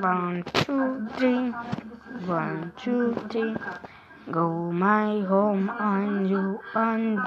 One, two, three. One, two, three. Go my home and you and.